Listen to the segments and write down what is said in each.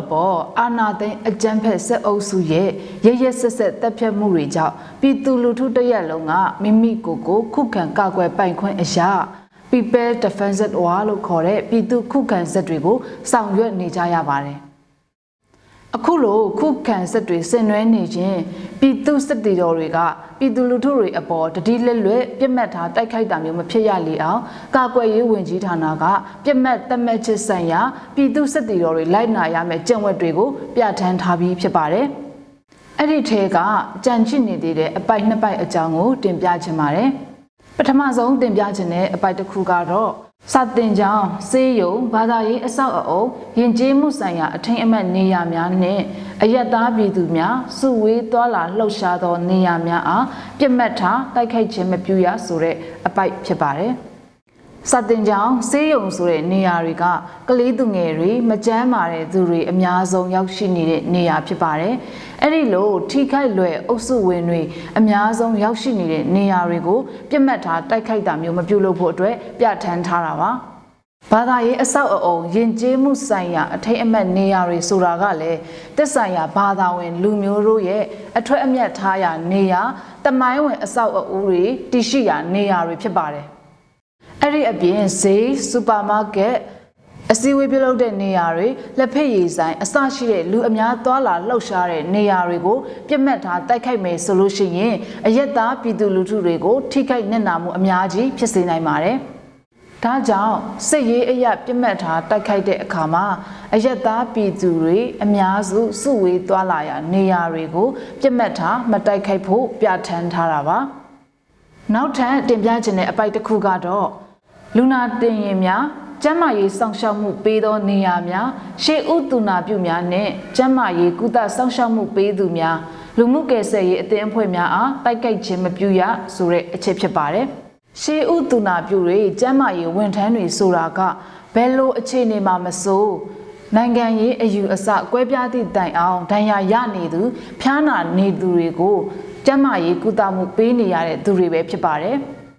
အပေါ်အာဏာသိမ်းအကြမ်းဖက်စစ်အုပ်စုရဲ့ရရဆက်ဆက်တပ်ဖြတ်မှုတွေကြောင့်ပြည်သူလူထုတရက်လုံးကမိမိကိုယ်ကိုခုခံကာကွယ်ပိုင်ခွင့်အရာ People Defensive War လို့ခေါ်တဲ့ပြည်သူခုခံစစ်တွေကိုဆောင်ရွက်နေကြရပါတယ်။ အခုလိုခုခံစစ်တွေဆင်နွှဲနေခြင်းပြည်သူစစ်တီတော်တွေကပြည်သူလူထုတွေအပေါ်တတိလက်လွတ်ပြစ်မှတ်ထားတိုက်ခိုက်တာမျိုးမဖြစ်ရလေအောင်ကာကွယ်ရေးဝန်ကြီးဌာနကပြစ်မှတ်တတ်မှတ်ချက်ဆိုင်ရာပြည်သူစစ်တီတော်တွေလိုက်နာရမယ့်ကြံ့ဝတ်တွေကိုပြဋ္ဌာန်းထားပြီးဖြစ်ပါတယ်။အဲ့ဒီထဲကကြံချစ်နေသေးတဲ့အပိုက်နှစ်ပိုက်အကြောင်းကိုတင်ပြချင်ပါတယ်။ပထမဆုံးတင်ပြခြင်းတဲ့အပိုက်တစ်ခုကတော့ စတင်ကြောင်းစေးယုံဘာသာရေးအဆောက်အအုံယဉ်ကျေးမှုဆိုင်ရာအထင်အမှတ်နေရာများနှင့်အယက်သားပြည်သူများစုဝေးသွားလာလှုပ်ရှားသောနေရာများအားပြစ်မှတ်ထားတိုက်ခိုက်ခြင်းမပြုရဆိုတဲ့အပိုက်ဖြစ်ပါတယ်။ စတင်ကြောင်းစေးယုံဆိုတဲ့နေရာတွေကကလေးသူငယ်တွေမကြမ်းမာတဲ့သူတွေအများဆုံးရောက်ရှိနေတဲ့နေရာဖြစ်ပါတယ်။အဲ့ဒီလိုထိခိုက်လွယ်အုပ်စုဝင်တွေအများဆုံးရောက်ရှိနေတဲ့နေရာတွေကိုပြစ်မှတ်ထားတိုက်ခိုက်တာမျိုးမပြုလုပ်ဖို့အတွက်ပြဋ္ဌာန်းထားတာပါ။ဘာသာရေးအဆောက်အအုံယဉ်ကျေးမှုဆိုင်ရာအထိတ်အမှတ်နေရာတွေဆိုတာကလည်းတက်ဆိုင်ရာဘာသာဝင် လူမျိုးတို့ရဲ့အထွတ်အမြတ်ထားရာနေရာတမိုင်းဝင်အဆောက်အဦတွေတည်ရှိရာနေရာတွေဖြစ်ပါတယ်။ အဲ့ဒီအပြင်ဈေးစူပါမားကတ်အစည်းအဝေးပြုလုပ်တဲ့နေရာတွေလက်ဖက်ရည်ဆိုင်အစရှိတဲ့လူအများသွားလာလှုပ်ရှားတဲ့နေရာတွေကိုပြစ်မှတ်ထားတိုက်ခိုက်မယ်ဆိုလို့ရှိရင်အယက်သားပြည်သူလူထုတွေကိုထိခိုက်နစ်နာမှုအများကြီးဖြစ်စေနိုင်ပါတယ်။ဒါကြောင့်စစ်ရေးအရာပြစ်မှတ်ထားတိုက်ခိုက်တဲ့အခါမှာအယက်သားပြည်သူတွေအများစုစုဝေးသွားလာရာနေရာတွေကိုပြစ်မှတ်ထားမတိုက်ခိုက်ဖို့ပြဋ္ဌာန်းထားတာပါ။နောက်ထပ်တင်ပြခြင်းတဲ့အပိုက်တစ်ခုကတော့ လူနာတင်ရင်များကျန်းမာရေးစောင့်ရှောက်မှုပေးသောနေရာများရှေးဥတုနာပြုများနဲ့ကျန်းမာရေးကုသစောင့်ရှောက်မှုပေးသူများလူမှုကယ်ဆယ်ရေးအသင်းအဖွဲ့များအားတိုက်ကြိုက်ခြင်းမပြုရဆိုတဲ့အချက်ဖြစ်ပါတယ်။ရှေးဥတုနာပြုတွေကျန်းမာရေးဝန်ထမ်းတွေဆိုတာကဘယ်လိုအခြေအနေမှာမဆိုနိုင်ငံရေးအယူအဆကွဲပြားသည့်တိုင်အောင်ဒဏ်ရာရနေသူဖျားနာနေသူတွေကိုကျန်းမာရေးကုသမှုပေးနေရတဲ့သူတွေပဲဖြစ်ပါတယ်။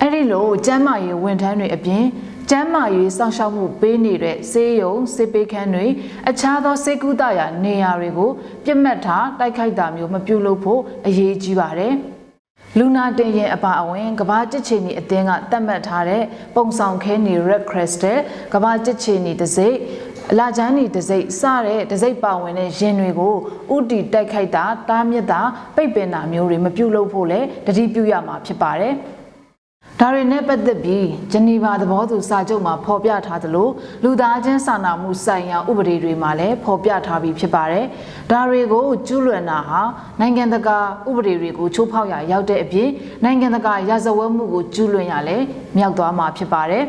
အဲ့ဒီလိုကျမ်းမာရေးဝန်ထမ်းတွေအပြင်ကျမ်းမာရေးစောင့်ရှောက်မှုပေးနေတဲ့စေယုံစေပေးခန်းတွေအခြားသောစေကုသရာနေရာတွေကိုပြစ်မှတ်ထားတိုက်ခိုက်တာမျိုးမပြုလုပ်ဖို့အရေးကြီးပါတယ်။လူနာတင်ရင်အပါအဝင်ကဘာကြစ်ချီနီအသင်းကတတ်မှတ်ထားတဲ့ပုံဆောင်ခဲနီ Red Crystal ကဘာကြစ်ချီနီတစိမ့်အလာချမ်းနီတစိမ့်စတဲ့တစိမ့်ပါဝင်တဲ့ရင်တွေကိုဥတီတိုက်ခိုက်တာတားမြစ်တာပိတ်ပင်တာမျိုးတွေမပြုလုပ်ဖို့လည်းတတိပြုရမှာဖြစ်ပါတယ်။ ဒါတွေနဲ့ပတ်သက်ပြီးဂျနီဗာသဘောတူစာချုပ်မှာဖော်ပြထားသလိုလူသားချင်းစာနာမှုဆိုင်ရာဥပဒေတွေမှာလည်းဖော်ပြထားပြီးဖြစ်ပါတယ်။ဒါတွေကိုကျူးလွန်တာဟာနိုင်ငံတကာဥပဒေတွေကိုချိုးဖောက်ရာရောက်တဲ့အပြင်နိုင်ငံတကာရာဇဝတ်မှုကိုကျူးလွန်ရလဲမြောက်သွားမှာဖြစ်ပါတယ်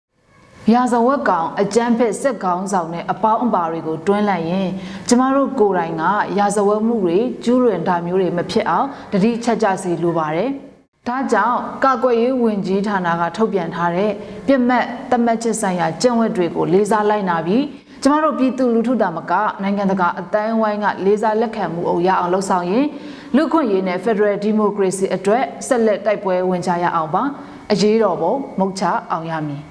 ။ရာဇဝတ်ကောင်အကြမ်းဖက်စစ်ကောင်ဆောင်နဲ့အပေါင်းအပါတွေကိုတွင်းလိုက်ရင်ကျမတို့ကိုယ်တိုင်ကရာဇဝတ်မှုတွေကျူးလွန်တာမျိုးတွေမဖြစ်အောင်တတိချက်ကြစီလိုပါတယ်။ ဒါကြောင့်ကာကွယ်ရေးဝန်ကြီးဌာနကထုတ်ပြန်ထားတဲ့ပြစ်မှတ်တမတ်ချက်ဆိုင်ရာကျင့်ဝတ်တွေကိုလေးစားလိုက်နာပြီးကျမတို့ပြည်သူလူထုတာမကနိုင်ငံတကာအတိုင်းဝိုင်းကလေးစားလက်ခံမှုအုပ်ရအောင်လှုပ်ဆောင်ရင်လူခွင့်ရေးနဲ့ Federal Democracy အတွက်ဆက်လက်တိုက်ပွဲဝင်ကြရအောင်ပါအရေးတော်ပုံမုတ်ချအောင်ရမည်